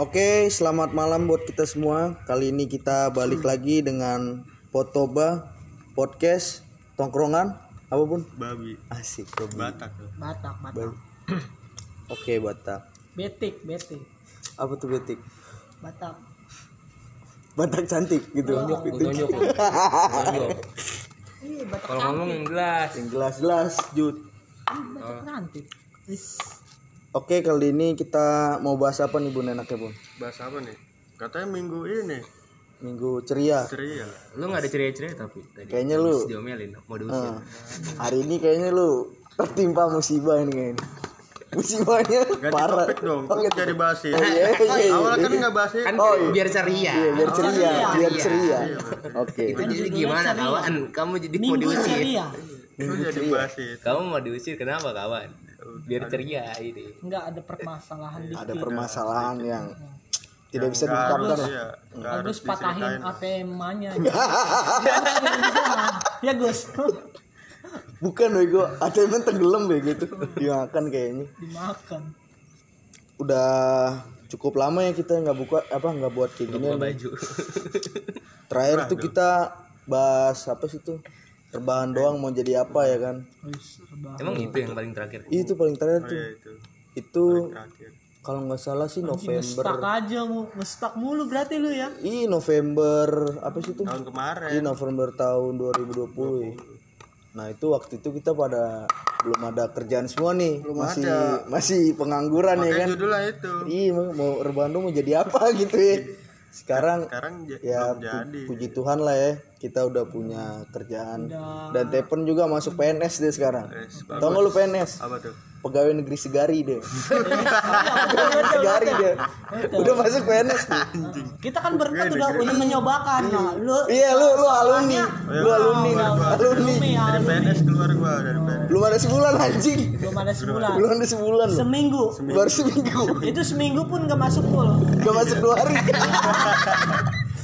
Oke, selamat malam buat kita semua. Kali ini kita balik lagi dengan Potoba Podcast Tongkrongan apa pun. Babi. Asik, babi. Batak. Batak, Batak. Oke, Batak. Betik, betik. Apa tuh betik? Batak. Batak cantik gitu. Tonjok. Iya, Batak Kalau ngomong yang jelas. Yang jelas-jelas, Jud. Batak cantik. Oke, kali ini kita mau bahas apa nih Bun enaknya Bun? Bahas apa nih? Katanya minggu ini Minggu ceria. ceria. Lu gak ada ceria-ceria tapi tadi. Kayaknya lu diomelin mau diusir. Ah, hari ini kayaknya lu tertimpa musibah ini kayaknya. Musibahnya Ganti parah. topik dong. Oh, Kok ganti- jadi bahas ini? Oh, iya, iya, iya. Awalnya kan nggak bahas ini. Kan Oh, iya. biar ceria. Iya, biar ceria, biar ceria. Iya, Oke. Itu jadi gimana kawan? Kamu jadi mau Minggu diusir. ceria. Jadi bahas ini. Kamu mau diusir kenapa kawan? Biar ceria ini. Enggak ada permasalahan di Ada permasalahan yang tidak bisa Nggak diungkapkan harus, lah. Iya. Nggak harus Gus patahin. ATM-nya. ya Gus, Bukan bego, ATM tenggelam bego itu. Dimakan kayaknya. dimakan. Udah cukup lama ya kita nggak buka apa nggak buat kayak gini. Buka baju. Terakhir tuh kita bahas apa sih tuh? Rebahan doang mau jadi apa ya kan? Emang itu yang paling terakhir. Itu paling terakhir tuh. Iya itu. Itu kalau nggak salah sih November. Ngestak aja mu, ngestak mulu berarti lu ya. Ih November apa sih tuh? Tahun kemarin. Iya November tahun 2020 ya. Nah itu waktu itu kita pada belum ada kerjaan semua nih masih masih pengangguran ya kan Makanya judulnya itu. iya mau- mau rebahan dong mau jadi apa gitu ya sekarang Sekarang ya jadi. puji Tuhan lah ya kita udah punya kerjaan. Udah. dan Tepen juga masuk PNS deh sekarang. Yes, tau gak lu PNS Apa tuh? pegawai negeri Segari deh pegawai Segari deh udah masuk PNS nih Kita kan berempat udah udah menyobakan. Nah, lu iya lu lu alumni. lu alumni. Alumni. Dari. PNS keluar gua dari PNS. Belum ada sebulan anjing Belum ada sebulan. belum ada sebulan loh Seminggu. baru seminggu Itu seminggu pun gak masuk full. gak masuk dua hari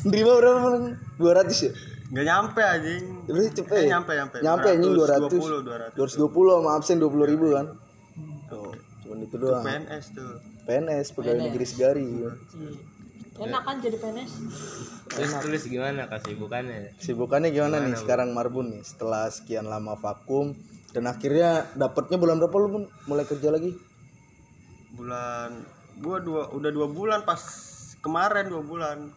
nerima berapa bang? 200 ya Nggak nyampe anjing. Berarti cepet Eh, ya? nyampe nyampe. nyampe anjing 200 220 200. 220 sama absen 20 ribu kan oh, cuman itu doang PNS tuh. PNS pegawai negeri segari Iya. Enak kan jadi PNS? Terus tulis gimana kesibukannya? sibukannya gimana nih sekarang Marbun nih setelah sekian lama vakum dan akhirnya dapatnya bulan berapa lu pun mulai kerja lagi Bulan gua dua udah dua bulan pas kemarin dua bulan.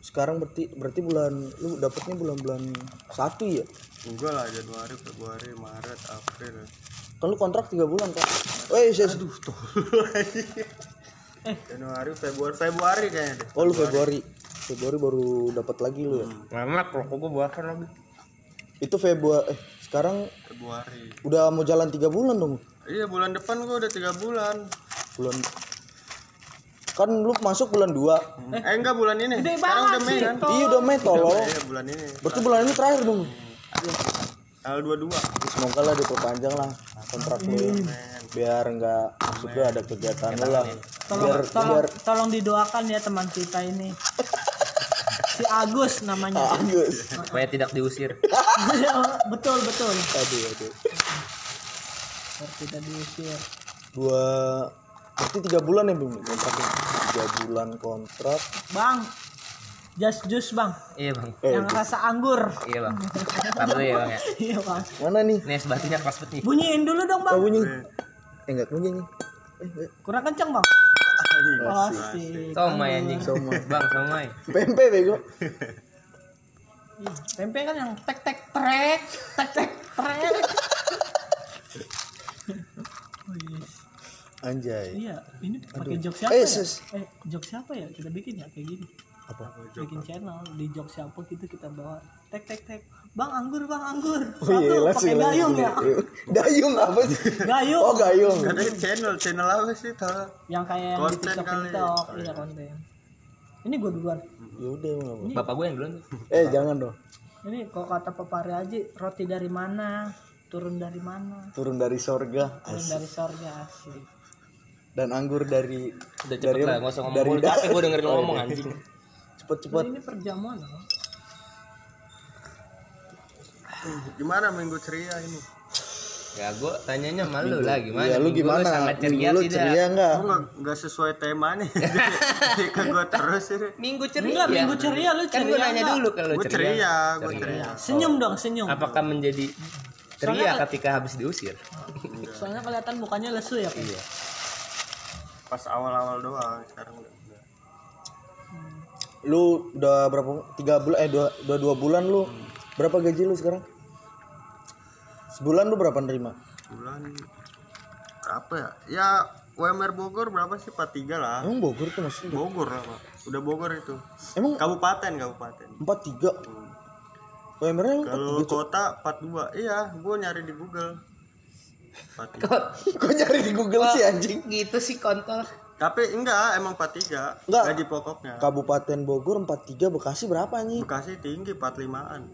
sekarang berarti berarti bulan lu dapatnya bulan-bulan satu ya Enggak lah Januari, Februari, Maret, April. kan lu kontrak tiga bulan kan Weh, saya Aduh, tuh. Januari, Februari, Februari kayaknya deh. oh lu Februari Februari baru dapat lagi lu ya Lama rokok gua buakan lagi. itu Februari eh sekarang Februari. udah mau jalan tiga bulan dong Iya bulan depan gua udah tiga bulan. bulan kan lu masuk bulan 2 Eh, enggak bulan ini. Gede Sekarang udah Mei kan? iya udah Mei tolong Iya bulan ini. berarti bulan ini terakhir dong Tanggal 22. semoga lah diperpanjang lah kontrak lu ya. biar nggak maksudnya ada kegiatan lu lah Tolong, biar tolong, biar tolong didoakan ya teman kita ini. Si Agus namanya. Agus Supaya tidak diusir. betul betul. aduh aduh Biar kita diusir. dua berarti tiga bulan ya bung kontraknya tiga bulan kontrak Bang, just juice bang. Iya bang. eh Yang rasa anggur. Iya bang. Tahu dulu ya bang ya. Iya bang. mana nih Nih keras banget nih. Bunyiin dulu dong oh bang. bunyi eh enggak bunyi nih eh, eh. Kurang kenceng bang. Oh, Asik. Somai anjing. Bang somai. pempe bego Ih, Pempek kan yang tek tek trek, tek tek trek. Anjay Iya, ini pakai jok siapa Eh, ya? Eh, jok siapa ya? Kita bikin ya kayak gini. apa Bikin channel di jok siapa gitu kita bawa. Tek tek tek. Bang anggur, bang anggur. oh iya Satu, pakai gayung ya. dayung apa sih Gayung. oh gayung Katanya channel, channel apa sih tahu? Yang kayak yang di Konten TikTok kali. TikTok, iya konten. Ini gue duluan. Ya udah. Bapak gue yang duluan tuh. eh jangan dong Ini kalau kata Papa Haji, roti dari mana? Turun dari mana? turun dari sorga Turun dari sorga asik. dan anggur dari Udah cepet lah, gak usah ngomong dari mulu. Capek gue dengerin lo ngomong anjing. cepet-cepet Ini perjamuan loh. Gimana minggu ceria ini? Ya gue tanyanya malu lah gimana? Iya, lu Minggu gimana? sangat ceria Minggu lu tidak? ceria enggak? Gue nggak nggak sesuai temanya. Jadi ke gue terus ini. Minggu ceria. Enggak, minggu ceria lu Kan gue ceria nanya enggak? dulu kalau Gue ceria, gue ceria. Senyum dong, senyum. Apakah menjadi ceria Soalnya- ketika habis diusir? Soalnya kelihatan mukanya lesu ya. Pak. Iya. Pas awal-awal doang, sekarang. Lu udah berapa? Tiga bulan? Eh dua, dua, dua bulan lu. Berapa gaji lu sekarang? Sebulan lu berapa nerima? Bulan berapa ya? Ya UMR Bogor berapa sih? 43 lah. Emang Bogor tuh maksudnya? Bogor lah, Pak. Udah Bogor itu. Emang Kabupaten, kabupaten. empat tiga? UMR emang empat Kalau kota 42. Iya, gue nyari di Google. 43. Kok nyari di Google sih anjing? Gitu sih kontol. Tapi enggak, emang 43. Enggak. Gaji pokoknya. Kabupaten Bogor 43 Bekasi berapa anjing? Bekasi tinggi 45-an.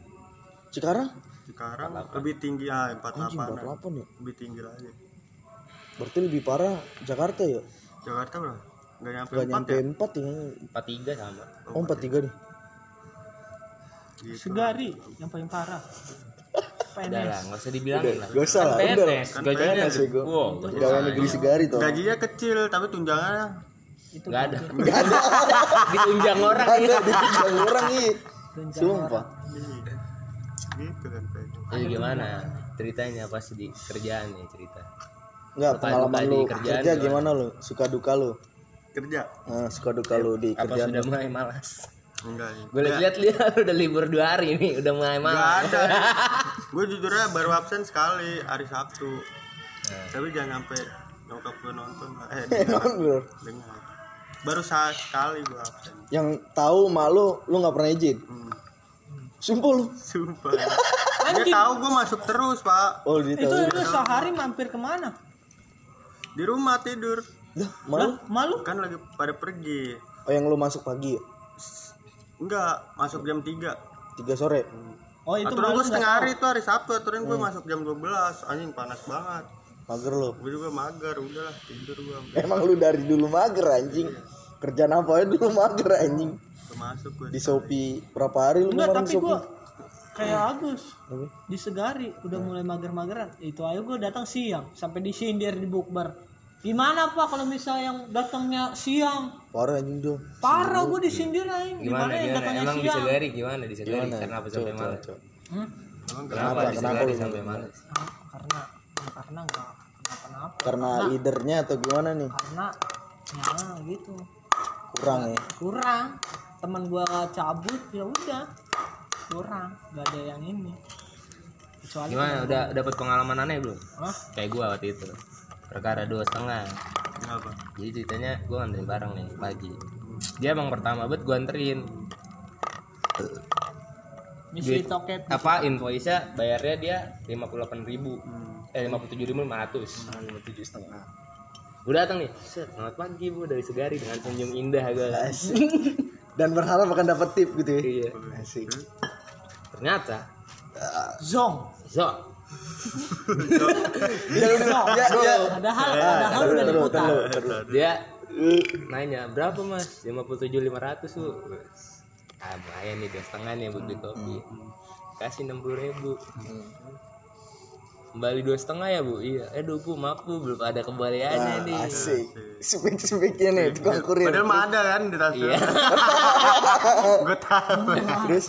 Sekarang? Sekarang lebih tinggi ah Anjing 48 48 ya. Lebih tinggi lagi. Berarti lebih parah Jakarta ya? Jakarta berapa? Enggak nyampe Gak 4 nyampe ya? 4 ya. 43 sama. Oh 43 nih. Gitu. Segari yang paling parah. Udah PNS. lah, nggak usah dibilangin lah. Gak usah lah, Kan udah lah. PNS, gajinya PNS gua. Wow, Pegawai negeri segari tuh. Gajinya kecil tapi tunjangannya Itu nggak ada. Gak ada. Ditunjang orang Ada ya. ditunjang orang tunjangan Sumpah. Gitu kan. Jadi gimana? Ceritanya pas di kerjaan nih cerita. Enggak, pengalaman lu kerjaan kerja gimana? gimana lu? Suka duka lu? Kerja? Nah, suka duka lu di Apa kerjaan. sudah mulai malas? Enggak. Gue lihat lihat udah libur dua hari nih, udah mulai Enggak malas. ada. gue jujurnya baru absen sekali hari Sabtu. Nah. Tapi jangan sampai nyokap gue nonton. Eh, bro. dengar. Baru sekali gue absen. Yang tahu malu lu nggak pernah izin. Hmm. Sumpah lu. Sumpah. Dia tahu gue masuk terus, Pak. Oh, dia Itu tahu. lu sehari mampir ke mana? Di rumah tidur. Dah, malu. Malu? Kan lagi pada pergi. Oh, yang lu masuk pagi ya? Enggak, masuk jam 3. 3 sore. Oh itu Aturan malu gue setengah hari itu hari Sabtu, aturan gue masuk jam 12. Anjing panas banget. Mager lu. Gue juga mager, udahlah tidur gue. Emang lu dari dulu mager anjing. Kerjaan apa ya dulu mager anjing. Masuk gue. Di Shopee berapa hari lu Enggak, tapi gua kayak Agus di Segari udah mulai mager-mageran. Itu ayo gua datang siang sampai disindir di bukber. Gimana pak kalau misalnya yang datangnya siang? Parah anjing dong. Parah gua disindir aja. Gimana Gimana yang datangnya Emang di siang? Segari gimana di Segari? Gimana? Karena apa Coba, sampai coba. Hmm? Emang Kenapa di kenapa Segari lu sampai? Ah, Karena karena enggak kenapa-napa. Karena leadernya atau gimana nih? Karena ya gitu. Kurang ya. Kurang. Teman gua cabut ya udah. Kurang. Gak ada yang ini. Kecuali Gimana? Udah dapat pengalaman aneh belum? Hah? Kayak gua waktu itu. Perkara dua setengah. Kenapa? Jadi ceritanya gue nganterin barang nih pagi. Dia emang pertama bet gue anterin. misi toket Apa invoice-nya bayarnya dia 58.000 ribu. Eh 57.500. Nah, 57 setengah. Gue datang nih, set, selamat pagi bu dari Segari dengan senyum indah gue. Dan berharap akan dapat tip gitu ya. Iya. Asik. Ternyata, zong zo, Ya udah, ya, ya. padahal padahal udah Terus, diputar terus, terus. dia nanya berapa mas 57.500 bu ah lumayan nih dua setengah nih buat beli kopi kasih 60.000 ribu kembali dua setengah ya bu? Iya. Eh bu maaf bu belum ada kembaliannya nih. Asik. Speak speaknya nih tukang kurir. Padahal mah ada kan di tas iya. Gue tahu. Terus?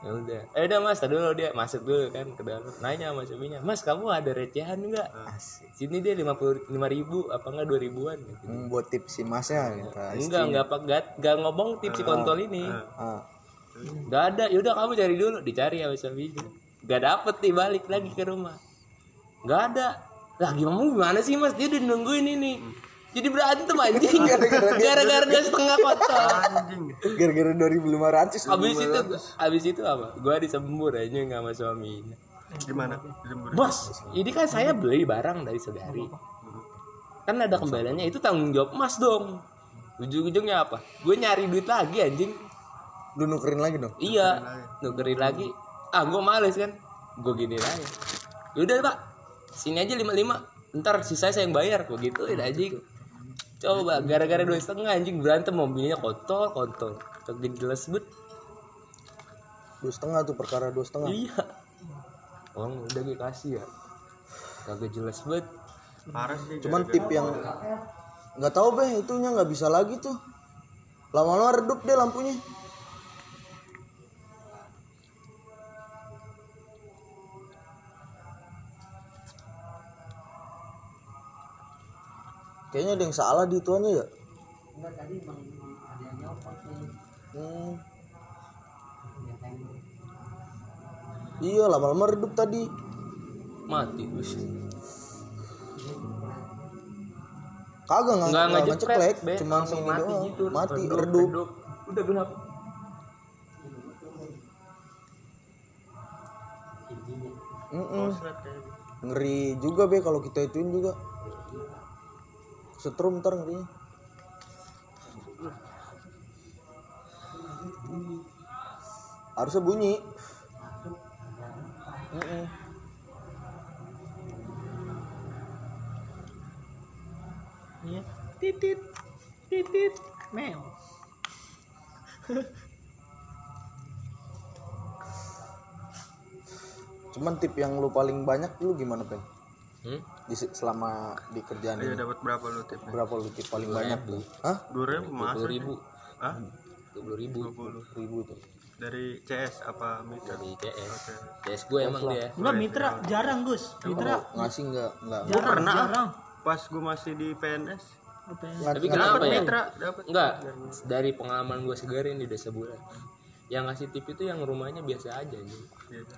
Ya udah. Eh udah mas tadi dulu dia masuk dulu kan ke dalam. Nanya sama suaminya mas kamu ada recehan enggak sini dia lima puluh lima ribu apa enggak dua ribuan gitu. hmm, buat tips si masnya minta enggak enggak apa enggak enggak ngomong tips si kontol ini. Ah, Gak ada, yaudah kamu cari dulu, dicari sama suaminya. Gak dapet nih balik lagi ke rumah. Gak ada. Lah gimana gimana sih mas? Dia udah nungguin ini. Jadi berantem anjing. Gara-gara dia setengah. Anjing. gara-gara 2500 Abis itu, abis itu apa? Gua disembur aja nggak sama suaminya. Gimana? Jemur. Bos, ini kan saya beli barang dari saudari. Kan ada kembaliannya, itu tanggung jawab mas dong. Ujung-ujungnya apa? Gue nyari duit lagi anjing. lu nukerin lagi dong Iya, nukerin lagi. Ah, gue males kan. Gue gini aja. Yaudah pak, sini aja 55 Ntar sisa saya yang bayar. Gue gituin anjing. Coba, gara-gara dua setengah anjing berantem mobilnya kotor, kotor. Kagak jelas bet. dua setengah tuh perkara dua setengah Iya. Oh, udah gue kasih ya. kagak jelas banget parah sih cuman tip yang nggak tahu beh itunya nggak bisa lagi tuh lama-lama redup deh lampunya kayaknya ada yang salah di ituannya ya Hmm. Iya lama-lama redup tadi. mati bus Kagak nggak nggak nggak be cuma langsung mati doang. gitu Mati redup. udah gelap Mm-mm. Koslet kayak gitu. Ngeri juga be kalau kita ituin juga. Setrum ntar ngerinya. Harusnya bunyi. Mm-mm. Iya. Titit. Titit. Meo. Cuman tip yang lu paling banyak lu gimana pen? hmm? Di selama di kerjaan Iya ini dapat berapa lu tipnya? berapa lu tip paling banyak tuh? Hah? Dua ribu dua masuk. ribu Hah? dua puluh ribu Dua. Ribu tuh. Dari CS apa mitra? dari CS Oke. CS gue emang dia Enggak mitra jarang Gus. Mitra Ngasih nggak nggak Gua pernah jarang. pas gue masih di PNS ya? nggak- tapi nggak kenapa dapet ya mitra dapat enggak dari pengalaman gue segarin di udah sebulan yang ngasih tip itu yang rumahnya biasa aja nih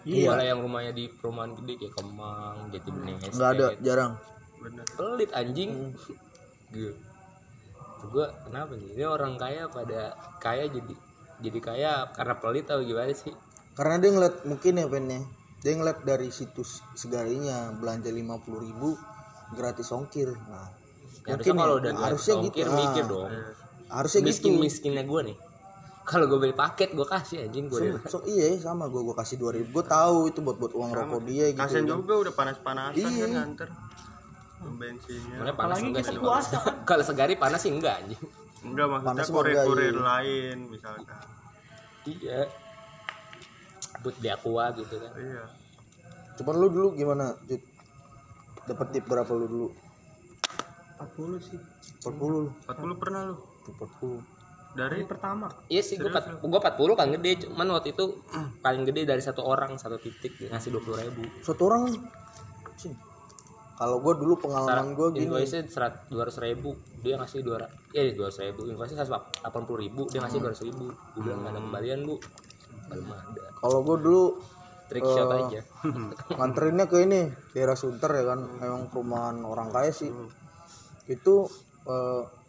Iya. Malah yang rumahnya di perumahan gede kayak Kemang, Jati Bening, nggak ada jarang. bener. Pelit anjing. Gue gue kenapa nih? Ini orang kaya pada kaya jadi jadi kaya karena pelit atau gimana sih? Karena dia ngeliat mungkin ya pennya dia ngeliat dari situs segarinya belanja lima puluh ribu gratis ongkir. Nah, Ya, mungkin harusnya kalau ya, udah harusnya harusnya gitu. ongkir Ah, mikir dong. Harusnya miskin gitu. miskinnya gue nih kalau gue beli paket gue kasih anjing gue So, so, iya sama gue gue kasih dua ribu. Gue tahu itu buat buat uang rokok dia gitu. Kasian juga udah panas-panasan Iya. kan nganter bensinnya. Panas Apalagi enggak kita sih puasa kan. kalau segari panas sih enggak anjing. Enggak maksudnya Panas kurir-kurir iya. lain misalkan. Iya. Buat di aqua gitu kan. Iya. Cuman lu dulu gimana Jut? dapat tip berapa lu dulu? 40 sih. 40 lu 40 pernah lu? 40 dari pertama. Iya sih gue gue 40 kan gede cuman waktu itu paling gede dari satu orang satu titik dia ngasih 20 ribu. Satu orang? Kalau gue dulu pengalaman gue gini. invoice serat dua ratus ribu dia ngasih dua ya dua ratus ribu invoice seratus delapan puluh ribu dia ngasih dua ratus ribu. Gue bilang nggak ada kembalian bu. Belum ada. Kalau gue dulu trick shot aja. nganterinnya ke ini daerah Sunter ya kan emang perumahan orang kaya sih. Itu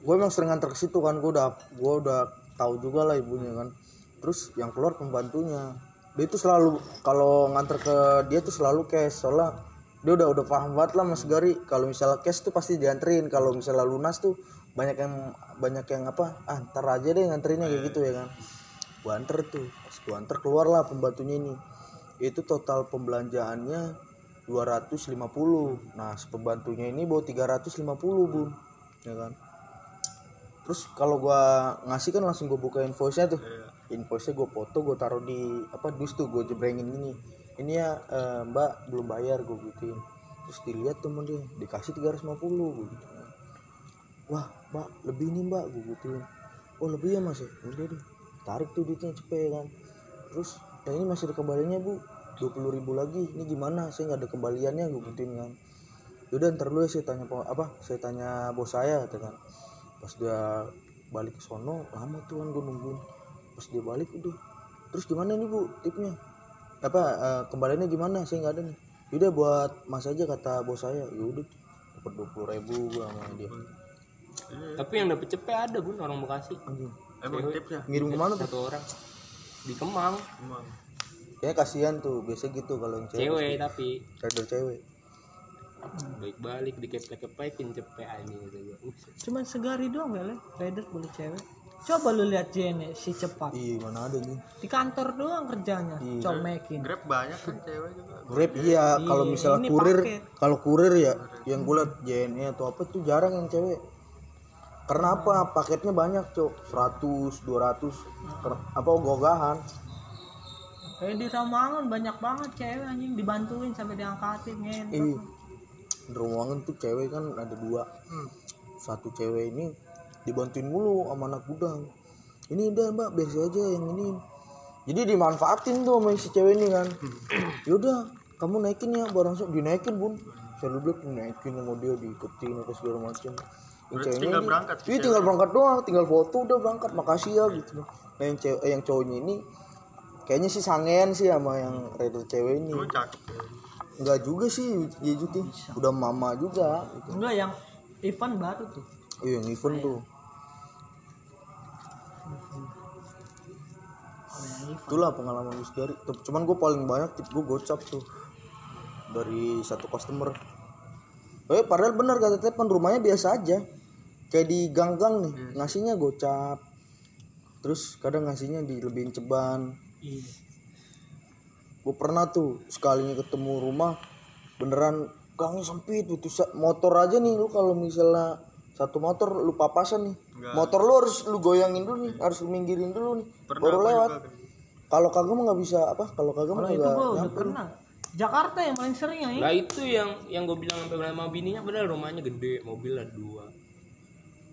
gue emang sering nganter ke situ kan gue udah gue udah tahu juga lah ibunya kan. Terus yang keluar pembantunya. Dia itu selalu kalau nganter ke dia tuh selalu cash. Soalnya dia udah udah paham banget lah mas Gari kalau misalnya cash tuh pasti dianterin. Kalau misalnya lunas tuh banyak yang banyak yang apa ah ntar aja deh nganterinnya kayak gitu ya kan. Gua anter tuh. Pas gua anter keluar lah pembantunya ini. Itu total pembelanjaannya 250 nah pembantunya ini bawa 350 bun. Ya kan terus kalau gua ngasih kan langsung gua buka invoice nya tuh. Invoice nya gua foto gua taruh di apa dus tuh gua jebrengin gini. Ini ya eh, mbak belum bayar gua gituin. Terus dilihat tuh sama dia dikasih 350 gua gitu. Wah mbak lebih nih mbak gua gituin. Oh lebih ya mas ya? Udah deh tarik tuh duitnya cepet ya kan. Terus ya ini masih ada kembaliannya bu. 20.000 ribu lagi. Ini gimana? Saya nggak ada kembaliannya gue gituin kan. Yaudah ntar dulu ya saya tanya apa saya tanya bos saya kata kan pas dia balik ke sono lama tuh kan gue nungguin. Pas dia balik udah. Terus gimana nih bu tipnya? Apa eh, kembaliannya gimana? Saya nggak ada nih. Yaudah buat mas aja kata bos saya. Yaudah dapat dua puluh ribu gue sama dia. Tapi yang dapet cepet ada gun orang bekasi. Anjing. Emang tipsnya? Ngirim ke mana tuh? satu orang. Di Kemang. Emang kayaknya kasihan tuh. Biasa gitu kalau yang cewek cewek tapi. Rider cewek baik balik dikepek-kepekin cepet anjing gitu Cuman segari doang ya, Le. Rider boleh cewek. Coba lu lihat Jene si cepat. iya mana ada nih Di kantor doang kerjanya, Iya. comekin. grab banyak kan cewek juga Grab iya, kalau misalnya ini kurir, kalau kurir ya, yang gue liat JNE atau apa tuh jarang yang cewek. Karena apa? Paketnya banyak, cok. 100, 200, per- apa gogahan. Kayak di Ramangan banyak banget cewek anjing dibantuin sampai diangkatin ngentot. Ruangan tuh cewek kan ada dua. Satu cewek ini dibantuin mulu sama anak gudang. Ini udah mbak biasa aja yang ini. Jadi dimanfaatin tuh sama si cewek ini kan. Yaudah kamu naikin ya barang so dinaikin bun. Saya bilang dinaikin sama dia diikutin apa segala macam. Yang ceweknya tinggal ini- berangkat iya tinggal berangkat doang tinggal foto udah berangkat makasih ya gitu. Nah yang cewek yang cowoknya ini kayaknya sih sangean sih sama yang rider cewek ini. Cakep. Enggak juga sih dia Juti udah mama juga gitu. enggak yang event baru tuh. Oh yang event tuh. Oh, itulah pengalaman gue dari cuman gue paling banyak tip gue gocap tuh. Dari satu customer. Eh padahal benar kata Tepan rumahnya biasa aja. Kayak di gang-gang nih ngasihnya gocap. Terus kadang ngasihnya dilebihin ceban. Iya gue pernah tuh sekalinya ketemu rumah beneran gangnya sempit itu motor aja nih lu kalau misalnya satu motor lu papasan nih motor lu harus lu goyangin dulu nih harus lu minggirin dulu nih baru lewat kalau kagak mah nggak bisa apa kalau kagak mah nggak pernah Jakarta yang paling sering ya ini Lah itu yang yang gue bilang sampai sama bininya padahal rumahnya gede, mobil ada dua.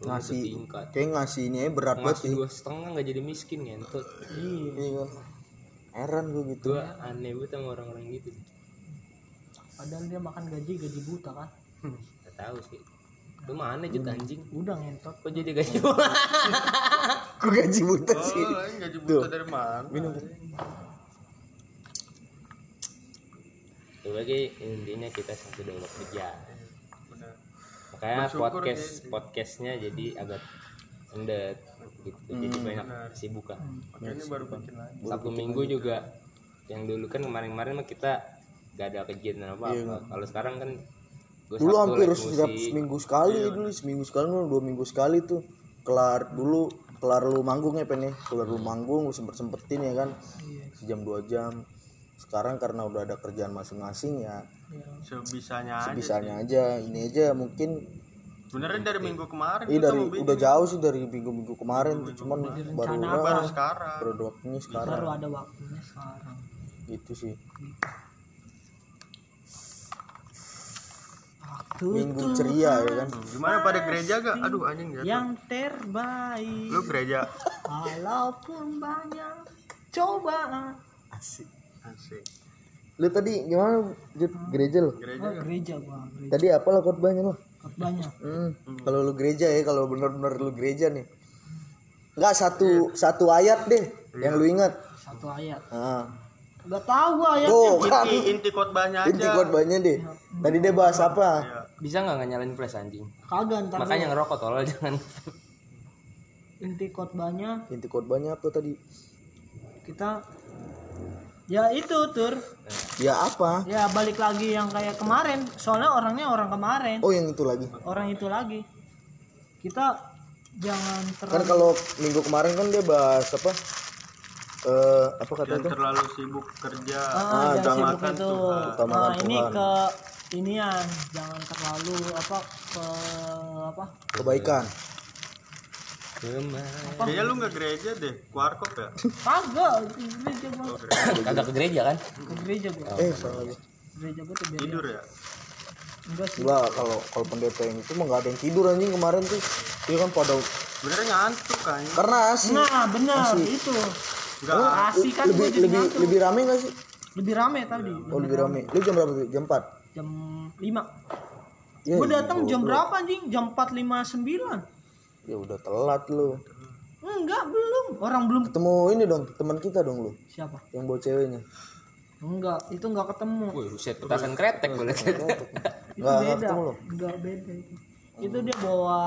Rumah ngasih bertingkat. kayak ngasih ini aja berat banget Ngasih sih dua setengah nggak jadi miskin ngentot. iya. Heran gue gitu Gue aneh banget sama orang-orang gitu. padahal dia makan gaji gaji buta kan Gak tahu sih. Lu mana jut anjing? udah ngentot Kok jadi gaji gue gaji buta sih oh ini gaji buta dari mana minum Sebagai intinya kita satu dua kerja. Bener. Makanya Bersyukur podcast podcastnya jadi agak sendet gitu. Jadi banyak kesibukan. Makanya ini baru bikin lagi. Sabtu Minggu juga yang dulu kan kemarin-kemarin mah kita gak ada kegiatan apa apa. Kalau sekarang kan gue dulu hampir setiap seminggu sekali dulu seminggu sekali lu dua minggu sekali tuh. Kelar dulu kelar lu manggung ya pen ya. Kelar lu manggung lu sempet sempetin ya kan. Sejam dua jam. Sekarang karena udah ada kerjaan masing-masing ya sebisanya aja bisanya aja. Ini aja mungkin sebenarnya dari minggu kemarin kita dari udah jauh sih dari minggu-minggu kemarin tuh cuman baru baru sekarang? baru ada waktunya sekarang. baru ada waktunya sekarang. Gitu sih. Waktu minggu ceria ya kan? gimana pada gereja gak? Aduh anjing jatuh. yang terbaik. Lu gereja? Walaupun banyak cobaan. Asik. Asik. Lu tadi gimana Jut? gereja gereja oh, gereja gua gereja. Tadi apa lah khotbahnya lu banyak Hmm, kalau lu gereja ya, kalau bener-bener lu gereja nih. Enggak satu satu ayat deh yang lu ingat. satu ayat Nah, nggak tahu gua ayatnya tuh kan inti inti khotbahnya inti aja khotbahnya deh. Tadi dia bahas apa? Iya. bisa nggak nggak nyalain flash anjing kagak ntar makanya ngerokok tolol jangan inti khotbahnya Inti khotbahnya apa tadi? kita ya itu tur Ya apa? ya balik lagi yang kayak kemarin soalnya orangnya orang kemarin Oh, yang itu lagi. orang itu lagi kita jangan Kan terlalu kalau minggu kemarin kan dia bahas apa? Eh, apa kata itu? terlalu sibuk kerja Ah, jangan sibuk itu. Tuhan. Utamakan Nah, ini Tuhan. ke inian, jangan terlalu apa ke apa? Kebaikan. Kayaknya lu nggak gereja deh kuarkop ya Kagak, ke gereja gua. kagak ke gereja kan Ke gereja gua. Eh, salah ya. Gereja gua tuh tidur ya Enggak sih. Enggak, kalau kalau pendeta yang itu mah nggak ada yang tidur anjing kemarin tuh. Dia kan pada sebenarnya ngantuk kan karena asik. Nah, benar itu. nggak Asik kan lebih jadi lebih ngantuk. lebih rame gak sih? Lebih rame tadi. Oh, lebih rame. Lu jam berapa tuh? Jam 4. Jam 5. Ya, Gua datang jam berapa anjing? Jam 4.59. ya udah telat lu. Enggak, belum. Orang belum Ketemu ini dong, teman kita dong lu, siapa? yang bawa ceweknya. Enggak, itu enggak ketemu. Wih, buset petasan kretek boleh Itu Enggak, beda. ketemu lu. Enggak beda itu. Itu dia bawa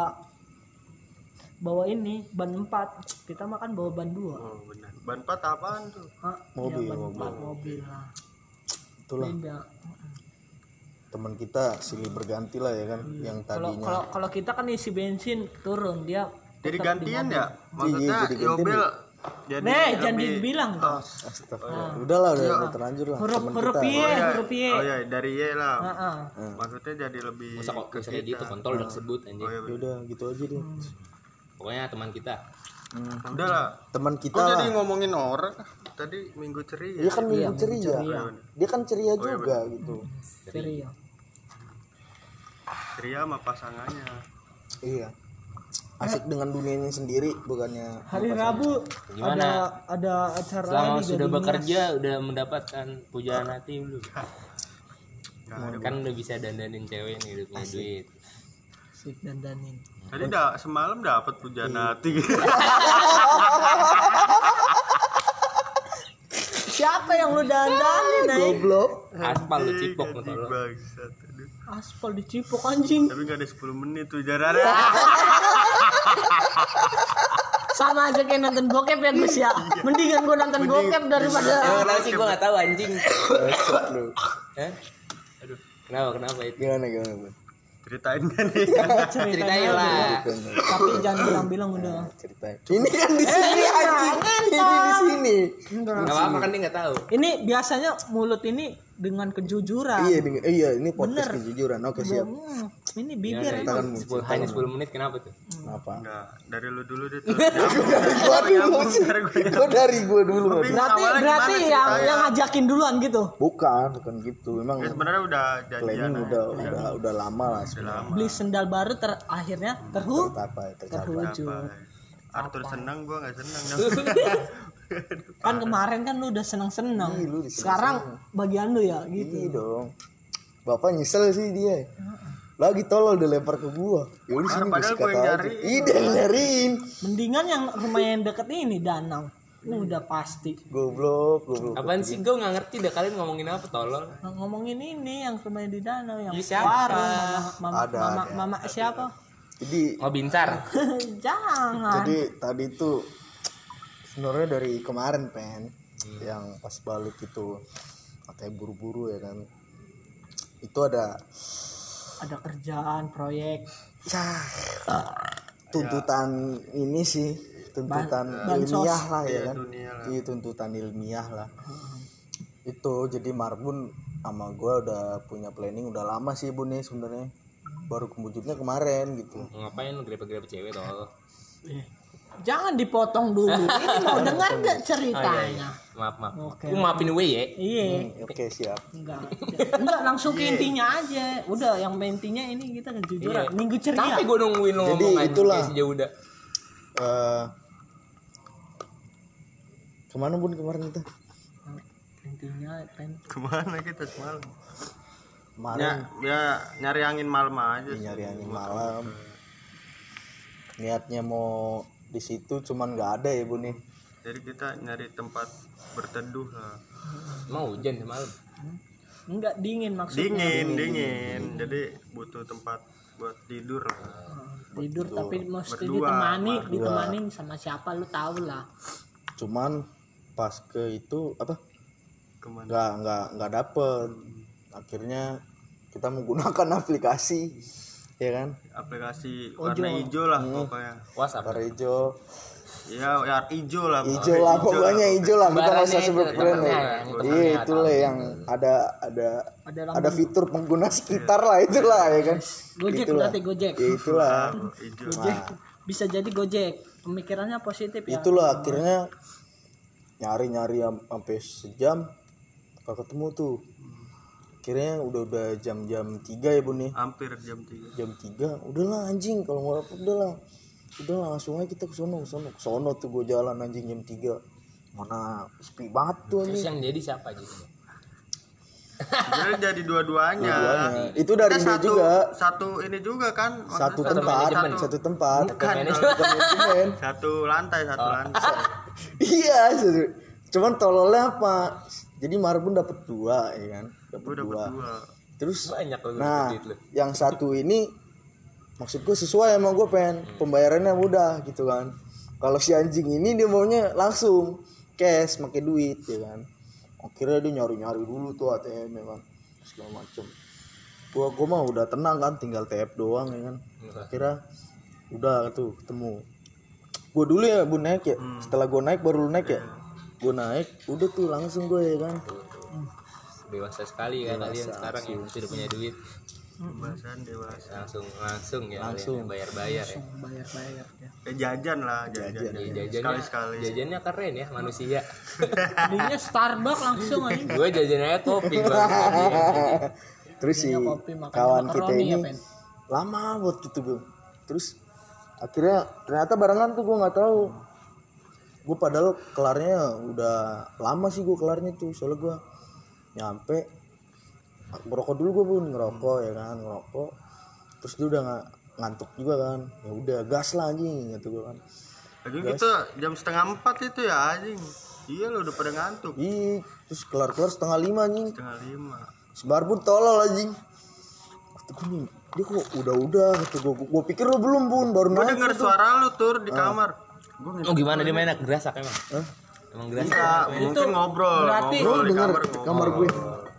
bawa ini ban 4. Kita makan bawa ban 2. oh benar ban pat apaan tuh Hah? Mobil, ya, ban mobil. 4 mobil lah. Itulah Beda. Teman kita silih berganti lah ya kan, yang Iya. Kalau tadinya. kalau kalau kita kan isi bensin turun dia jadi gantian ya maksudnya jadi gantian Yobel jadi Nih, jangan dibilang. oh, Astagfirullah. Udah lah, udah, udah terlanjur lah. Huruf huruf. Y, iya. huruf Y. oh ya dari Y lah Heeh. maksudnya jadi lebih masa kok bisa kayak gitu kontol udah sebut anjing oh, iya, Ya udah gitu aja deh. pokoknya teman kita bener. udah lah Teman kita kok lah. jadi ngomongin orang tadi minggu ceria Dia kan minggu Iya, ceria. ceria. Dia kan ceria juga gitu. Ceria. Ria sama pasangannya. Iya. Asik dengan dunianya sendiri bukannya hari Rabu Gimana? ada ada acara Selama sudah bekerja udah mendapatkan pujaan hati belum? Kan udah bisa dandanin cewek nih udah punya duit. Sip dan danin tadi da, semalam dapat pujaan hati siapa yang lu dandanin eh? goblok. Aspal lu cipok motor aspal dicipok anjing. Tapi gak ada 10 menit tuh jaraknya sama aja kayak nonton bokep ya Gus ya. Mendingan gua nonton bokep daripada Emang kenapa sih? Gue gak tahu anjing. Hah? Aduh, kenapa kenapa itu? gimana gimana bun ceritain kan nih Ceritain lah. tapi jangan bilang-bilang udah. Ceritain. Ini kan di sini anjing. Ini di sini. Gak apa-apa kan dia gak tahu. ini biasanya mulut ini dengan kejujuran. Iya dengan- iya ini podcast Bener. kejujuran. Oke siap. Hmm, ini Ya, bibir dari Kita kan itu, 10 hanya 10 menit kenapa tuh? apa Enggak, dari lu dulu deh tuh. Nyambung, gua dulu. sih dari gua dari gua dulu berarti berarti yang yang ngajakin duluan gitu? Bukan bukan gitu. Memang Ya, sebenarnya udah janjian udah udah udah lama lah sebenarnya. Lama. beli sendal baru ter akhirnya terhu tercapai tercapai terwujud Apa? Arthur senang gua nggak senang kan kemarin kan lu udah seneng seneng Ih, lu diseneng-seneng. sekarang bagian lu ya gitu Iya dong. Bapak nyesel sih dia. Lagi tolol udah lempar ke gua. Ya udah sini padahal gua gua yang kata aja. nyariin. Iya mendingan yang rumah yang deket ini danau udah pasti Goblok, goblok. Apaan sih gue gak ngerti dah kalian ngomongin apa tolol. Ngomongin ini yang rumahnya di danau yang Iya, siapa? warung mama mama, Ada, mama, ada. mama siapa Jadi Oh bincar. jangan jadi tadi tuh sebenarnya dari kemarin pen yang pas balik itu katanya buru-buru ya kan. Itu ada ada kerjaan proyek ya tuntutan ini sih tuntutan bansos. ilmiah lah ya kan dunia lah. iya tuntutan ilmiah lah itu jadi Marbun sama gue udah punya planning udah lama sih bun nih sebenarnya baru kewujudnya kemarin gitu Ngapain grepe-grepe cewek tolol? Eh, jangan dipotong dulu ini mau dengar gak ceritanya Maaf maaf. Oke. Lu maafin gue ya. iya Hmm, oke siap enggak enggak langsung ke intinya aja udah yang intinya ini kita kejujuran Iya. minggu ceria Capek gue nungguin lu Jadi ngomong anjing itulah. kayak si Jauda. Eh ke mana bun kemarin kita intinya kan Ke mana kita semalam? Kemarin Ya, ya nyari angin malam aja sih. nyari angin malam niatnya mau di situ cuman nggak ada ya bun nih Jadi kita nyari tempat berteduh lah. Mau hujan semalam. enggak dingin maksudnya Dingin, dingin. Jadi butuh tempat buat tidur lah. tidur tapi mesti Berdua, ditemani ditemani sama siapa lu tahu lah cuman pas ke itu apa Ke mana? nggak nggak nggak dapet akhirnya kita menggunakan aplikasi ya kan? Aplikasi warna hijau lah pokoknya. WhatsApp. warna hijau. Ya, ya hijau lah. hijau lah pokoknya hijau lah. Kita nggak usah sebut itu, brand. ya iya itulah yang ada ada ada ada fitur pengguna sekitar lah itulah ya kan? Gojek itulah. berarti Gojek. Ya itulah. Hijau. Gojek bisa jadi Gojek. Pemikirannya positif ya. Itulah akhirnya nyari nyari sampai sejam gak ketemu tuh akhirnya udah udah jam jam tiga ya bun nih Hampir jam 3. jam 3 udahlah anjing kalau mau dapet udahlah udahlah langsung aja kita ke sono ke sono ke sono tuh gue jalan anjing jam 3 mana sepi banget tuh Terus anjing yang jadi siapa gitu? Jadi jadi dua-duanya. Dua-duanya. itu dari dia satu, juga satu ini juga kan. satu tempat manajemen. satu tempat Bukan, manajemen. satu lantai, satu lantai. iya satu. cuman tololnya apa jadi Marbun dapat dua ya kan dapat Gue dua. dua. terus Banyak lu nah lu. yang satu ini maksud gue sesuai sama gue pengen pembayarannya mudah gitu kan. Kalau si anjing ini dia maunya langsung cash pakai duit ya kan. Akhirnya dia nyari nyari dulu tuh ATM ya kan. Segala macem. Gua gua mah udah tenang kan tinggal tap doang ya kan. Akhirnya udah tuh ketemu. Gua dulu ya bu naik ya. Setelah gua naik baru lu naik ya? Gua naik udah tuh langsung gue ya kan Dewasa sekali kan kalian sekarang yang sudah punya duit. Kebasan dewasa. Langsung langsung ya Langsung. kalian bayar-bayar ya. bayar-bayar ya Eh, jajan lah, jajan. Jajan, Iya, Jajannya, Sekali-sekali. jajannya keren ya manusia. belinya Starbucks langsung aja gue jajannya kopi gue. terus si kopi makan kawan kita ini ya, Pen? lama buat gitu gue terus akhirnya ternyata barengan tuh gue nggak tahu gue padahal kelarnya udah lama sih gue kelarnya tuh soalnya gue nyampe ngerokok dulu gue pun ngerokok ya kan ngerokok. Terus dia udah nggak ngantuk juga kan. Ya udah gas lah anjing gitu gue kan. Anjing kita jam setengah empat itu ya anjing. Iya lo udah pada ngantuk. Ih, terus kelar kelar setengah lima anjing. Setengah lima. sebar pun tolol anjing. Gue nih dia kok udah udah gitu gue gue pikir lo belum bun. Baru Gue denger suara lu tur di kamar. Gue Oh gimana? Dia mainnya gerasak emang? Emang. Enggak, mungkin ngobrol, berarti- ngobrol di denger kamar, kamar gue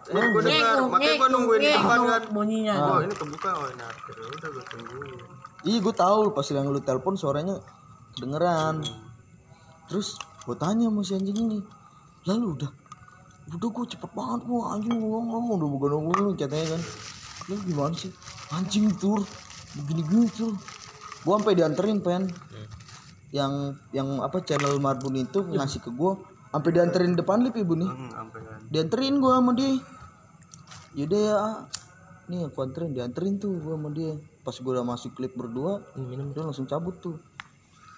Gue gue denger, makanya gue nungguin di depan kan. bunyinya Oh ini kebuka, oh ini akhirnya udah gue tungguin. Iya gue tahu pas yang lu telepon suaranya kedengeran. Terus gue tanya sama si anjing ini, lalu udah, udah gue cepet banget gue anjing ngomong ngomong udah bukan ngomong katanya kan. Lu gimana sih? Anjing tur, begini gini tur. Gue sampai dianterin pen. Yang yang apa channel Marbun itu ngasih ke gue, sampai dianterin depan lip ibu nih. Hmm, sampai kan. Dianterin gue sama dia. Yaudah ya, nih aku anterin, dianterin tuh gue sama dia. Pas gue udah masuk klip berdua, dia langsung cabut tuh.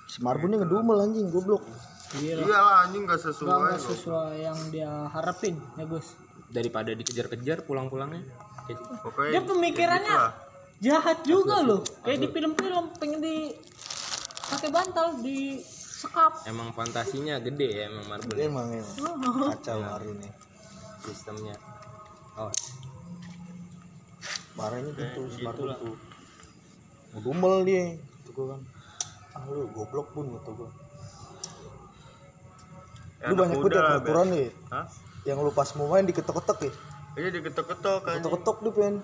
Si Marbunnya ngedumel anjing, goblok. Iya lah anjing gak sesuai. nggak sesuai yang dia harapin ya Gus Daripada dikejar-kejar pulang-pulangnya. Gitu. Dia pemikirannya lah. jahat juga loh kayak di film-film pengen di pakai bantal di sekap Emang fantasinya gede ya emang Marbun ya, Emang emang kacau hari ini. sistemnya. Oh, Marahnya gitu si Marbun tuh. Ngedumel dia. Itu gue kan. Ah lu goblok pun gitu gue. Ya, Lu banyak banget ya peraturan nih. Hah? Yang lu pas mau main diketok-ketok ya. Iya diketok-ketok kan. Ketok-ketok dia pen.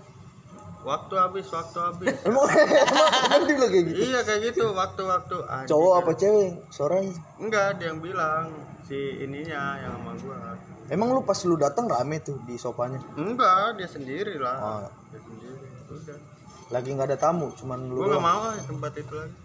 Waktu habis, waktu habis. Emang emang dia kayak gitu. iya kayak gitu, waktu-waktu. Anjing. Cowok apa cewek? Suaranya. Enggak, ada yang bilang si ininya yang sama gua. Emang lu pas lu datang rame tuh di sopanya. Enggak, dia sendiri lah. Oh, Dia sendiri. Udah. lagi nggak ada tamu, cuman lu. Gua gak mau tempat itu lagi.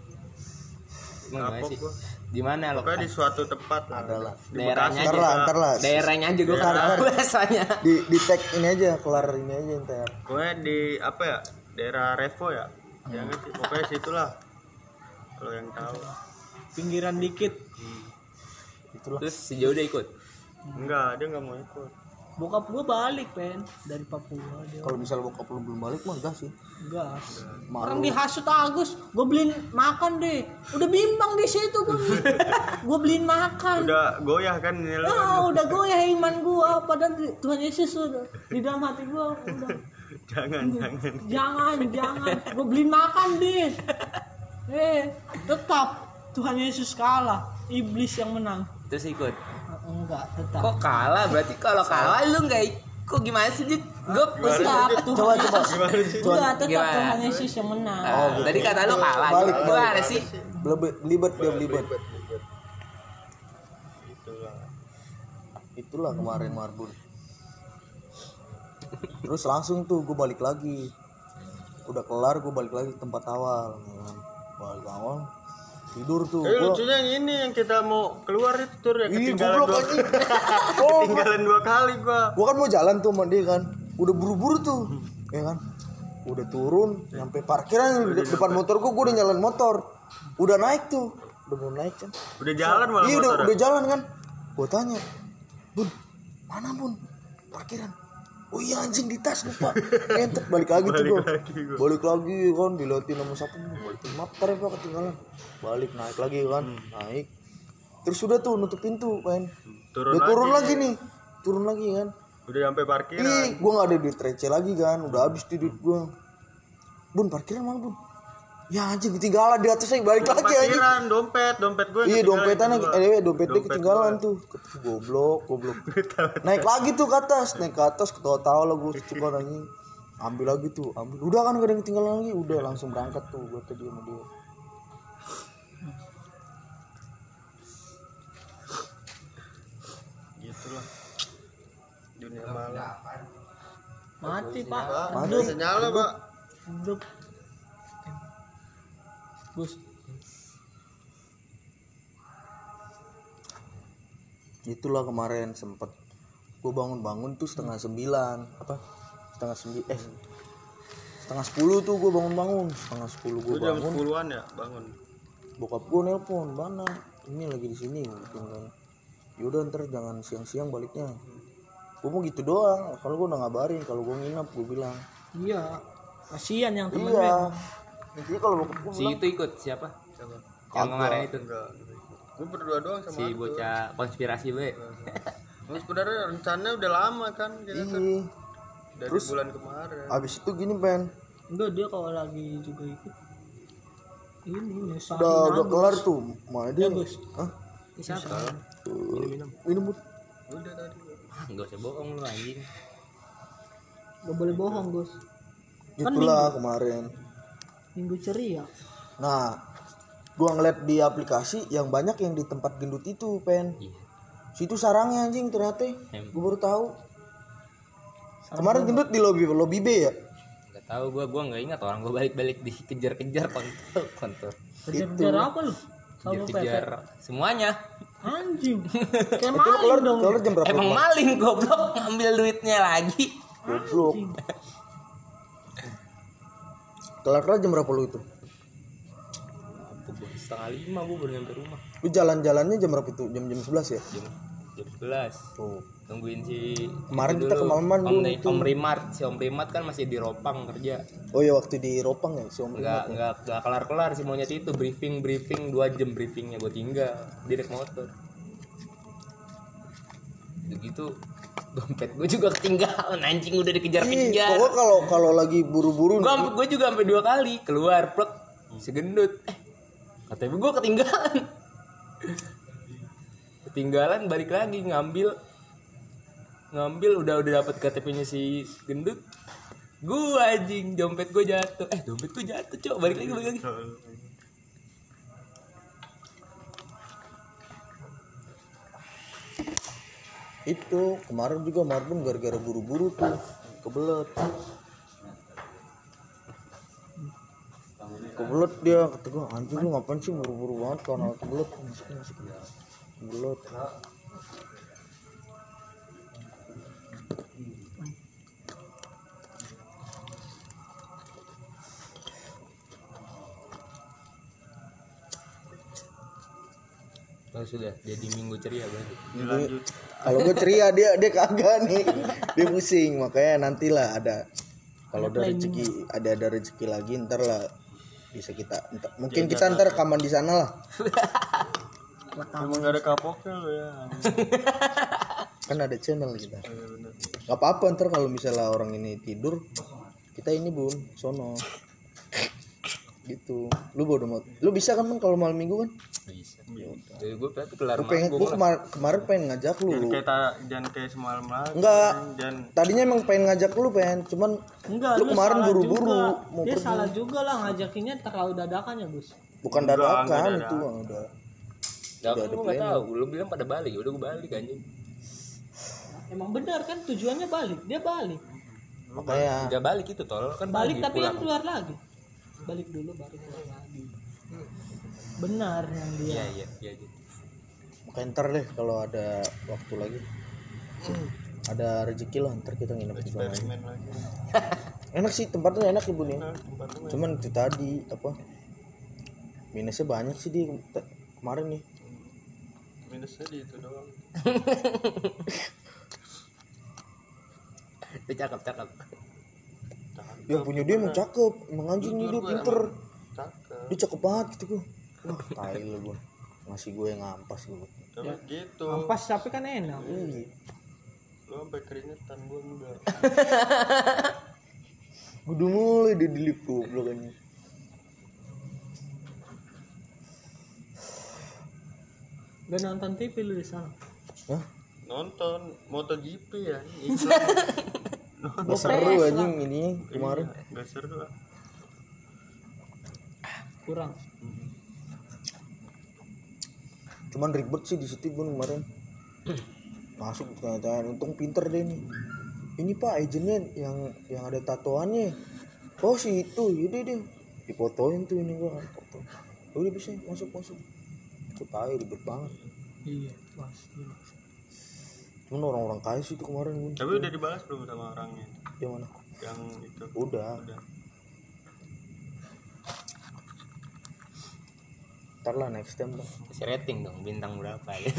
Kapok sih? gua. Di mana lo? Pokoknya di suatu tempat lah. Adalah. Di Daerahnya aja. lah, juga. ntar lah. Daerahnya aja gue tahu biasanya. Di di tag ini aja, kelar ini aja ntar. Pokoknya di apa ya? Daerah Revo ya. Jangan sih, pokoknya situlah. Kalau yang tahu. pinggiran dikit Itulah. Terus si udah ikut. Enggak, dia nggak mau ikut. Bokap gua balik pen. Dari Papua dia. Kalau misal bokap lu belum balik mah enggak sih. gas Malu. orang dihasut Agus gue beliin makan deh. Udah bimbang di situ gue gue beliin makan. Udah goyah kan lo. Ah, udah goyah iman gua. Padahal Tuhan Yesus udah di dalam hati gua udah. Jangan, jangan. jangan jangan. Gue beliin makan deh eh tetap Tuhan Yesus kalah. Iblis yang menang. Terus ikut. Enggak tetap Kok kalah? Berarti kalau kalah lu nggak ik- Kok gimana sih, Dit? Gue tetap Tuhan Coba coba. Enggak, tetap? Tuhan Yesus yang menang Ah, tadi kata lu kalah. Balik, Gimana sih? Belibet, belibet dia belibet. Itulah. Itulah kemarin Marbun. Terus langsung tuh gue balik lagi. Udah kelar gue balik lagi ke tempat awal. Balik awal. Tidur tuh. Eh Gua, lucunya yang ini yang kita mau keluar itu tur Ih, ketinggalan goblok dua, anjing. Oh, ketinggalan dua kali gua. gua kan mau jalan tuh dia kan. Udah buru-buru tuh. Ya kan. Udah turun nyampe parkiran di depan motor gua gua udah nyalain motor. Udah naik tuh. Udah mau naik kan. Udah jalan malah Iya udah motor. udah jalan kan. Gua tanya, Bun, mana Bun? Parkiran. Oh iya anjing di tas lupa. Ngentot balik lagi tuh gua. Balik lagi kan diliatin sama siapa balik maaf ntar ya Pak, ketinggalan. Balik naik lagi kan, naik. Terus udah tuh nutup pintu kan. Turun Udah turun lagi nih. Turun lagi kan. Udah sampai parkiran. Ih, gua nggak ada duit receh lagi kan. Udah habis duit gua. Bun, parkiran mana, Bun? Ya anjing ketinggalan di atasnya balik lagi anjing. Dompet, dompet gue. Iya dompetnya eh dompetnya ketinggalan tuh. Ketemu goblok, goblok. naik lagi tuh ke atas, naik ke atas ketawa-tawa lah gue coba anjing. Ambil lagi tuh, ambil. Udah kan gak ada yang ketinggalan lagi, udah langsung berangkat tuh gue tadi sama dia. Gitulah. Dunia malam. mati pak Mati. Nyala, Pak. hidup Gus Itulah kemarin sempet. Gue bangun-bangun tuh setengah sembilan. Apa? Setengah sembilan eh setengah sepuluh tuh gue bangun-bangun. Setengah sepuluh gue Lu jam bangun. 10-an ya bangun. bokap gue nelpon mana? Ini lagi di sini. Gitu kan yaudah ntar jangan siang-siang baliknya. Gue mau gitu doang. Kalau gue udah ngabarin kalau gue nginep gue bilang. Iya kasihan yang temen iya intinya kalau bokap gue si itu ikut siapa? Siapa? yang kemarin itu. Enggak. Gue berdua doang sama si bocah konspirasi gue Gue sebenarnya rencananya udah lama kan gitu kan. iya. Dari bulan kemarin. abis itu gini pen enggak dia kalau lagi juga ikut ini nyusahin udah udah kelar tuh. Mana dia? Agus. Hah? Ini siapa? Minum-minum. minum Bud. Udah tadi. nggak usah bohong lu anjing. Gak boleh bohong Gus itulah kemarin minggu ceria nah gua ngeliat di aplikasi yang banyak yang di tempat gendut itu pen. Iya. Situ sarangnya anjing ternyata. Gue baru tahu. Kemarin gendut di lobby lobby B ya? Nggak tahu gue gue nggak ingat orang gue balik-balik dikejar-kejar kontol kontol. Kejar-kejar apa lu? Sama kejar semuanya. Anjing. Kayak maling dong. kelar jam berapa emang maling goblok. Ngambil duitnya lagi. Goblok kelar kelar jam berapa lu itu? Setengah lima gue baru nyampe rumah. Lu jalan-jalannya jam berapa itu? Jam jam 11 ya? Jam jam sebelas. Tuh nungguin si Kemarin kita dulu. kemalaman om, dulu om Rimat si om Rimat kan masih di Ropang kerja. Oh ya waktu di Ropang ya si Om nggak nggak nggak kelar kelar si monyet itu. Briefing briefing dua jam briefingnya gue tinggal. Di naik motor begitu dompet gue juga ketinggalan anjing udah dikejar Ih, kejar. pokoknya kalau kalau lagi buru-buru gue gue juga sampai dua kali keluar plek segendut. Eh KTP gue ketinggalan. Ketinggalan balik lagi ngambil ngambil udah udah dapat KTP-nya si gendut gue anjing dompet gue jatuh. Eh dompet gue jatuh cok balik lagi balik lagi itu. Kemarin juga Marbun gara-gara buru-buru tuh kebelet. Kebelet dia kata gua anjing lu ngapain sih buru-buru banget karena kebelet kebelet oh sudah. Jadi minggu ceria berarti. Dilanjut. kalau gue ceria dia dia kagak nih. Dia pusing. Makanya nantilah ada kalau ada rezeki ada ada rezeki lagi ntar lah bisa kita ntar- mungkin kita ntar rekaman di sana lah. Emang gak ada kapoknya lo ya. kan ada channel kita. Iya nggak apa-apa ntar kalau misalnya orang ini tidur kita ini bun sono. Gitu. Lu bodo mau lu bisa kan kalau malam minggu kan bisa jadi gue berarti kelar Gua pengen kemar- kemarin pengen ngajak lu. Jangan kayak ta- jangan kayak semalam lagi. Enggak. Jangan tadinya emang pengen ngajak lu pengen cuman enggak Lu kemarin buru-buru mau dia pergi. salah juga lah ngajakinnya terlalu dadakan ya Gus bukan Enggak, dadakan enggak itu mah udah. Gak, gue gak tau, lu bilang pada balik, udah gue balik anjing. Emang benar kan tujuannya balik. Dia balik. Makanya. Gak balik itu tol, kan balik tapi pulang. kan keluar lagi. Balik dulu baru keluar lagi benar yang dia. Iya, iya, iya gitu makanya ntar deh kalau ada waktu lagi. Ada rezeki lah ntar kita nginep di sana. Enak sih tempatnya enak ibu nih tempatnya cuman itu tadi apa minusnya banyak sih di kemarin nih. Minusnya di itu doang. Itu cakep, cakep. Yang punya dia emang cakep. Emang anjing nih dia pinter. Cakep. dia cakep banget gitu gue wah tai lu gue ngasih gue yang ngampas gue Tapi gitu. ampas tapi kan enak Lu sampai keringetan gua enggak. gue udah mulai dia dilip goblok anjing gak nonton TV lu di sana Hah? Nonton MotoGP ya. Gak seru anjing ini kemarin Enggak seru lah. kurang cuman ribet sih di situ pun kemarin. Masuk ternyata untung pinter deh nih ini pak agennya yang yang ada tatoannya. Oh si itu. Yaudah deh dipotoin tuh ini gua. Foto. Udah bisa masuk masuk. Aku tahu ribet banget. Iya pasti. Cuman orang-orang kaya sih itu kemarin. Tapi udah dibalas belum sama orangnya? yang mana? Yang itu. udah. Udah. Ntar lah next time lah kasih rating dong bintang berapa ya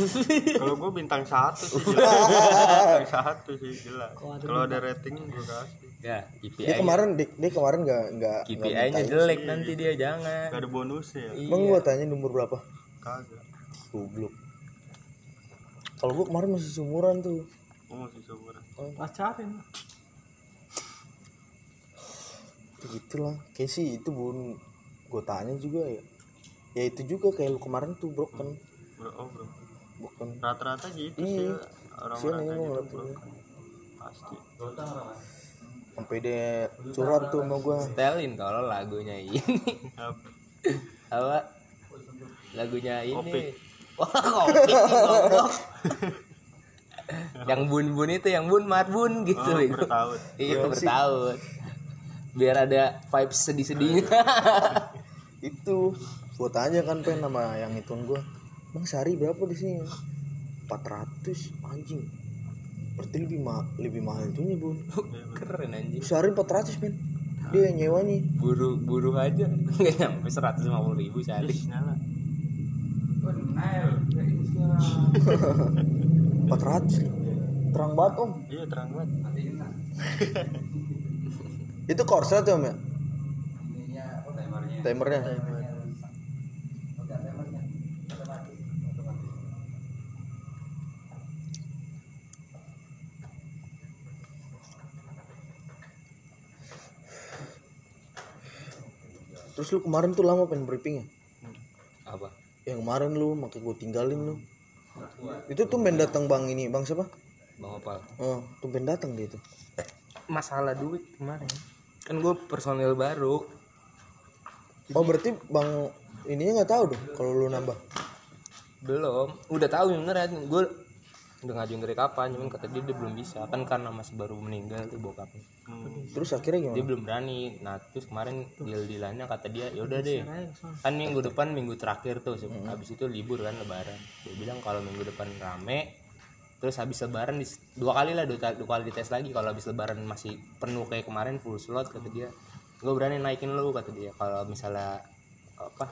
Kalau gue bintang satu sih jelas. bintang satu sih jelas. Kalau ada rating gue kasih. ya dia KPI kemarin dia, dia kemarin nggak nggak KPI nya jelek nanti dia jangan Gak ada bonusnya ya. Emang gua tanya nomor berapa? Kagak. Goblok. Kalau gua kemarin masih seumuran tuh. Oh masih seumuran. pacarin Ya gitulah. Kayak sih itu bun. Gue tanya juga ya. Ya itu juga kayak lu kemarin tuh broken. Bro, oh bro. Broken. Rata-rata gitu Iya. sih orang-orang Sian kayak emang gitu rata-rata. bro. Pasti. Sampai dia curhat tuh sama gua. setelin kalau lagunya ini Apa? lagunya ini Kopi. wah kopi goblok yang bun bun itu yang bun mat bun gitu Oh, itu bertahun. itu bertahun biar ada vibes sedih sedihnya Itu gua tanya kan pen sama yang itu gua. Bang sehari berapa di sini? 400 anjing. Berarti lebih ma lebih mahal itunya, Bun. keren anjing Sehari 400, men. Dia yang nyewanya. buruh buruh aja nggak nyampe lima puluh ribu sehari Nyala. 400 terang banget om Iya terang banget. itu Corsa tuh om ya timernya terus lu kemarin tuh lama pengen briefingnya? Apa? Yang kemarin lu makanya gue tinggalin lu. Itu tuh pengen datang bang ini bang siapa? Bang opal. Oh tuh pengen datang dia tuh. Masalah duit kemarin. Kan gue personil baru. Oh berarti bang ininya nggak tahu dong kalau lu nambah? Belum. Udah tahu beneran gue udah ngajuin dari kapan? Cuman kata dia dia belum bisa. Kan karena masih baru meninggal tuh bokapnya. Terus akhirnya dia gimana belum berani. Nah terus kemarin deal dealannya kata dia ya udah deh. Kan minggu depan minggu terakhir tuh se- habis itu libur kan lebaran. Dia bilang kalau minggu depan rame terus habis lebaran dua kali lah dua, dua kali dites lagi. Kalau habis lebaran masih penuh kayak kemarin full slot kata dia gue berani naikin lu kata dia. Kalau misalnya apa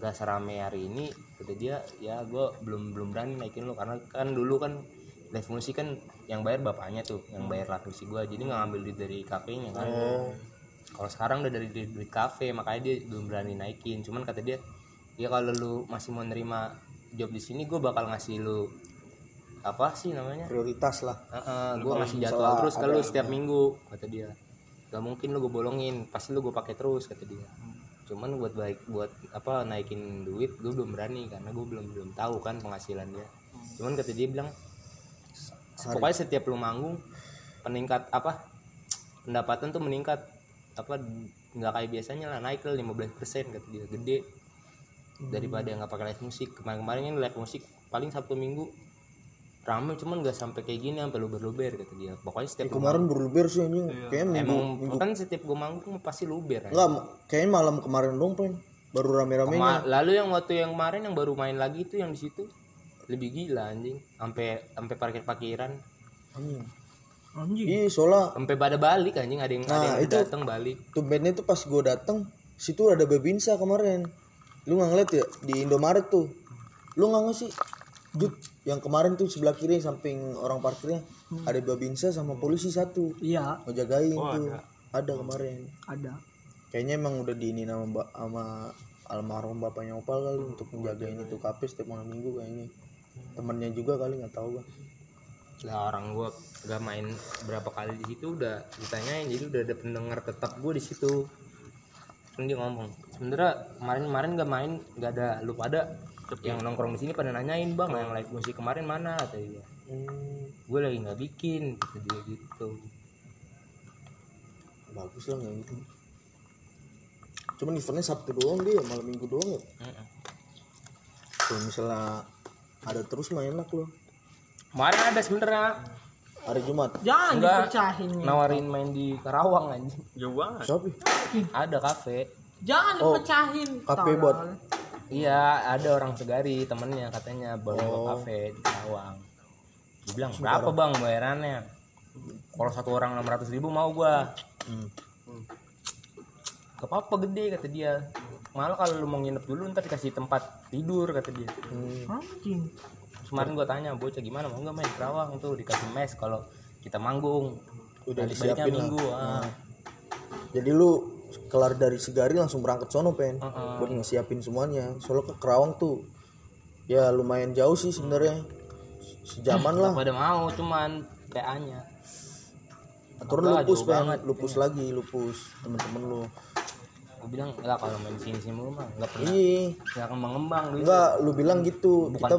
nggak serame hari ini kata dia ya gue belum belum berani naikin lu. Karena kan dulu kan live musik kan yang bayar bapaknya tuh yang bayar live musik gue jadi nggak ngambil duit dari kafenya kan. Kalau sekarang udah dari duit, duit kafe makanya dia belum berani naikin. Cuman kata dia ya kalau lu masih mau nerima job di sini gue bakal ngasih lu apa sih namanya? Prioritas lah. Gue ngasih jadwal terus ke lu setiap minggu kata dia. Gak mungkin lu gue bolongin pasti lu gue pakai terus kata dia cuman buat baik buat apa naikin duit gue belum berani karena gue belum belum tahu kan penghasilan dia. Cuman kata dia bilang "Se- pokoknya setiap lu manggung peningkat apa pendapatan tuh meningkat. Apa nggak kayak biasanya lah naik lah 15% kata dia gede. Daripada nggak pakai live musik. Kemarin-kemarin kan live musik paling sabtu minggu rame cuman nggak sampai kayak gini sampai luber-luber kata dia. Pokoknya setiap gua kemarin berlebihan sih anjing. Kayaknya minggu emang kan setiap gue manggung pasti luber kan? enggak kayaknya malam kemarin dong pen baru rame-ramenya. Lalu yang waktu yang kemarin yang baru main lagi itu yang di situ. Lebih gila anjing. Sampai sampai parkir parkiran anjing. Anjing. Iya soalnya sampai pada balik anjing. Ada yang ada Nah, yang itu- datang balik. tumbennya tuh pas gue dateng situ ada babinsa kemarin. Lu nggak ngeliat ya? Di Indomaret tuh. Lu nggak nggak sih Jut, yang kemarin tuh sebelah kiri samping orang parkirnya ada babinsa sama polisi satu. Iya. Ngejagain tuh. ada. kemarin. Ada. Kayaknya emang udah diinin sama mbak sama almarhum bapaknya opal kali untuk menjagain itu kafe setiap malam minggu kayaknya. Temennya juga kali nggak tahu bang lah orang gua gak main berapa kali di situ udah ditanyain jadi udah ada pendengar tetap gua di situ dia ngomong sebenernya kemarin kemarin gak main gak ada lu pada yang nongkrong di sini pada nanyain bang yang live musik kemarin mana? Kata dia. Gue lagi nggak bikin kata dia gitu. Bagus lah nggak gitu cuman eventnya sabtu doang dia malam minggu doang ya? Mm-mm. kalau misalnya ada terus mah enak loh kemarin ada sebenernya hari Jumat. Jangan Enggak. dipecahin nih. nawarin main di Karawang anjing. Jauh banget. siapa ada kafe. Jangan dipecahin kafe buat iya ada orang segari temennya katanya baru buka kafe di Karawang. Dia bilang berapa bang bayarannya? Kalau satu orang 600 ribu mau gua. Hmm. gak apa-apa gede kata dia. Malah kalau lu mau nginep dulu ntar dikasih tempat tidur kata dia. Hmm. anjing kemarin gua tanya bocah gimana mau nggak main Kerawang tuh dikasih mes kalau kita manggung Udah Balik-baliknya disiapin lah. minggu ah. Jadi lu kelar dari Sigari langsung berangkat sono pen Heeh. buat ngesiapin semuanya. Soalnya ke Kerawang tuh ya lumayan jauh sih sebenarnya. Sejaman lah. pada mau cuman PA nya Turun Enggak, lupus banget. lupus lagi, lupus temen-temen lu. gue bilang lah kalau main sini sini mulu mah nggak pernah Iya. nggak kembang kembang Enggak, lu bilang gitu. Bukan. Kita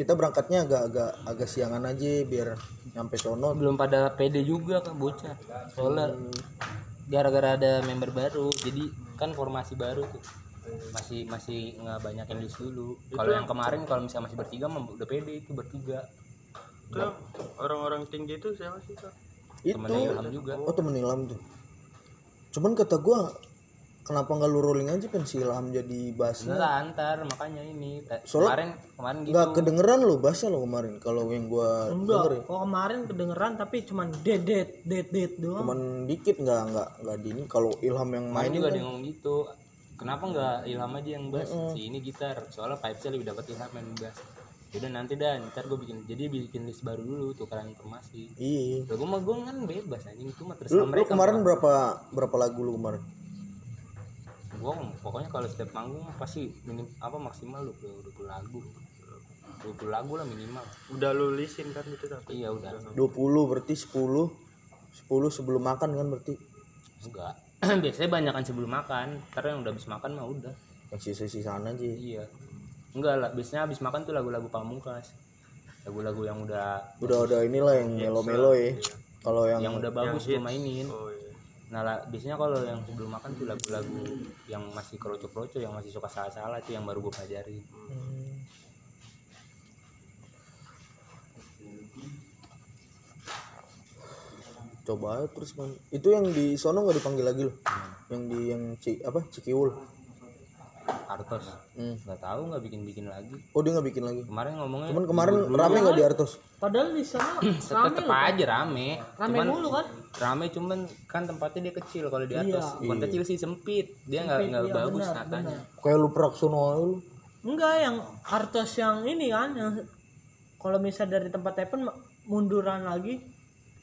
kita berangkatnya agak agak agak siangan aja biar nyampe sono. belum pada pede juga kan bocah soalnya gara-gara ada member baru jadi kan formasi baru tuh masih masih nggak banyak yang list dulu kalau yang kemarin kalau misalnya masih bertiga udah pede itu bertiga itu orang-orang tinggi itu siapa sih Kak? Itu. temennya Ilham juga Oh, temen Ilham tuh. Cuman kata gua kenapa nggak lu rolling aja kan si Ilham jadi bassnya? beneran antar makanya ini Soalnya- kemarin kemarin gitu. Nggak kedengeran lo bassnya lo kemarin kalau yang gua denger ya. enggak kok kemarin kedengeran tapi cuman dead dead dead dead doang. Cuman dikit nggak nggak nggak di ini. Kalau Ilham yang main juga kan. dia ngomong gitu. Kenapa nggak Ilham aja yang bass? Si ini gitar. Soalnya vibesnya lebih dapat Ilham yang bass. Udah nanti dah ntar gue bikin jadi bikin list baru dulu tukeran informasi. Iya. Lah gue mah gue kan bebas anjing. Itu mah Lu, terserah lu kemarin berapa berapa lagu lu kemarin? Gue pokoknya kalau setiap manggung pasti minim apa maksimal lu 20 lagu. 20 lagu lah minimal. udah lu lisin kan gitu tapi Iya udah. 20 berarti 10 10 sebelum makan kan berarti Enggak. Biasanya banyakan sebelum makan. Karena yang udah habis makan mah udah. yang sisa-sisaan aja. Iya. Enggak lah, biasanya habis makan tuh lagu-lagu pamungkas. Lagu-lagu yang udah Udah udah inilah yang melo-melo ya. Kalau yang, yang udah bagus gue mainin. oh iya Nah lah, biasanya kalau yang sebelum makan tuh lagu-lagu yang masih kroco-kroco, yang masih suka salah-salah itu yang baru gue pelajari. Hmm. Coba aja terus man. Itu yang di sono nggak dipanggil lagi lo? Yang di yang Ci, apa Cikiwul? Artos. Hmm. nggak tahu nggak bikin bikin lagi Oh dia nggak bikin lagi. kemarin ngomongnya Cuman kemarin rame nggak di Artos? padahal di sana rame tetep aja rame rame cuman mulu kan rame cuman kan tempatnya dia kecil kalau di atas Iya. bukan kecil sih sempit dia nggak nggak Iya, bagus benar, natanya benar. Kayak lu praksono lu. enggak yang artos yang ini kan yang kalau misal dari tempat tepen munduran lagi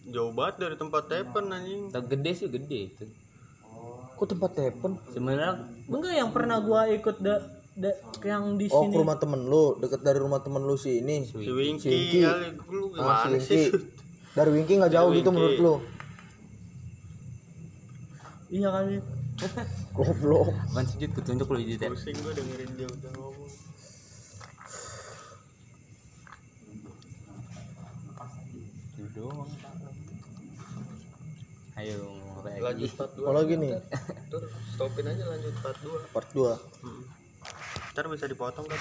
jauh banget dari tempat tepen anjing gede sih gede itu Kok tempat tepen? sebenarnya enggak yang pernah gua ikut de, de- yang di Oh ke sini rumah temen lu, deket dari rumah temen lu si ini. si Si Winky Winky. kali lu Ah, gimana si sih Winky. Dari Winky nggak jauh gitu Winky. menurut lu? iya kali Goblok. bukan sujud ketunjuk lu jadi pusing gue dengerin dia udah ngomong doang ayo lanjut part 2 Apa lagi nih? Tur, stopin aja lanjut part 2 Part 2. hmm. ntar bisa dipotong kan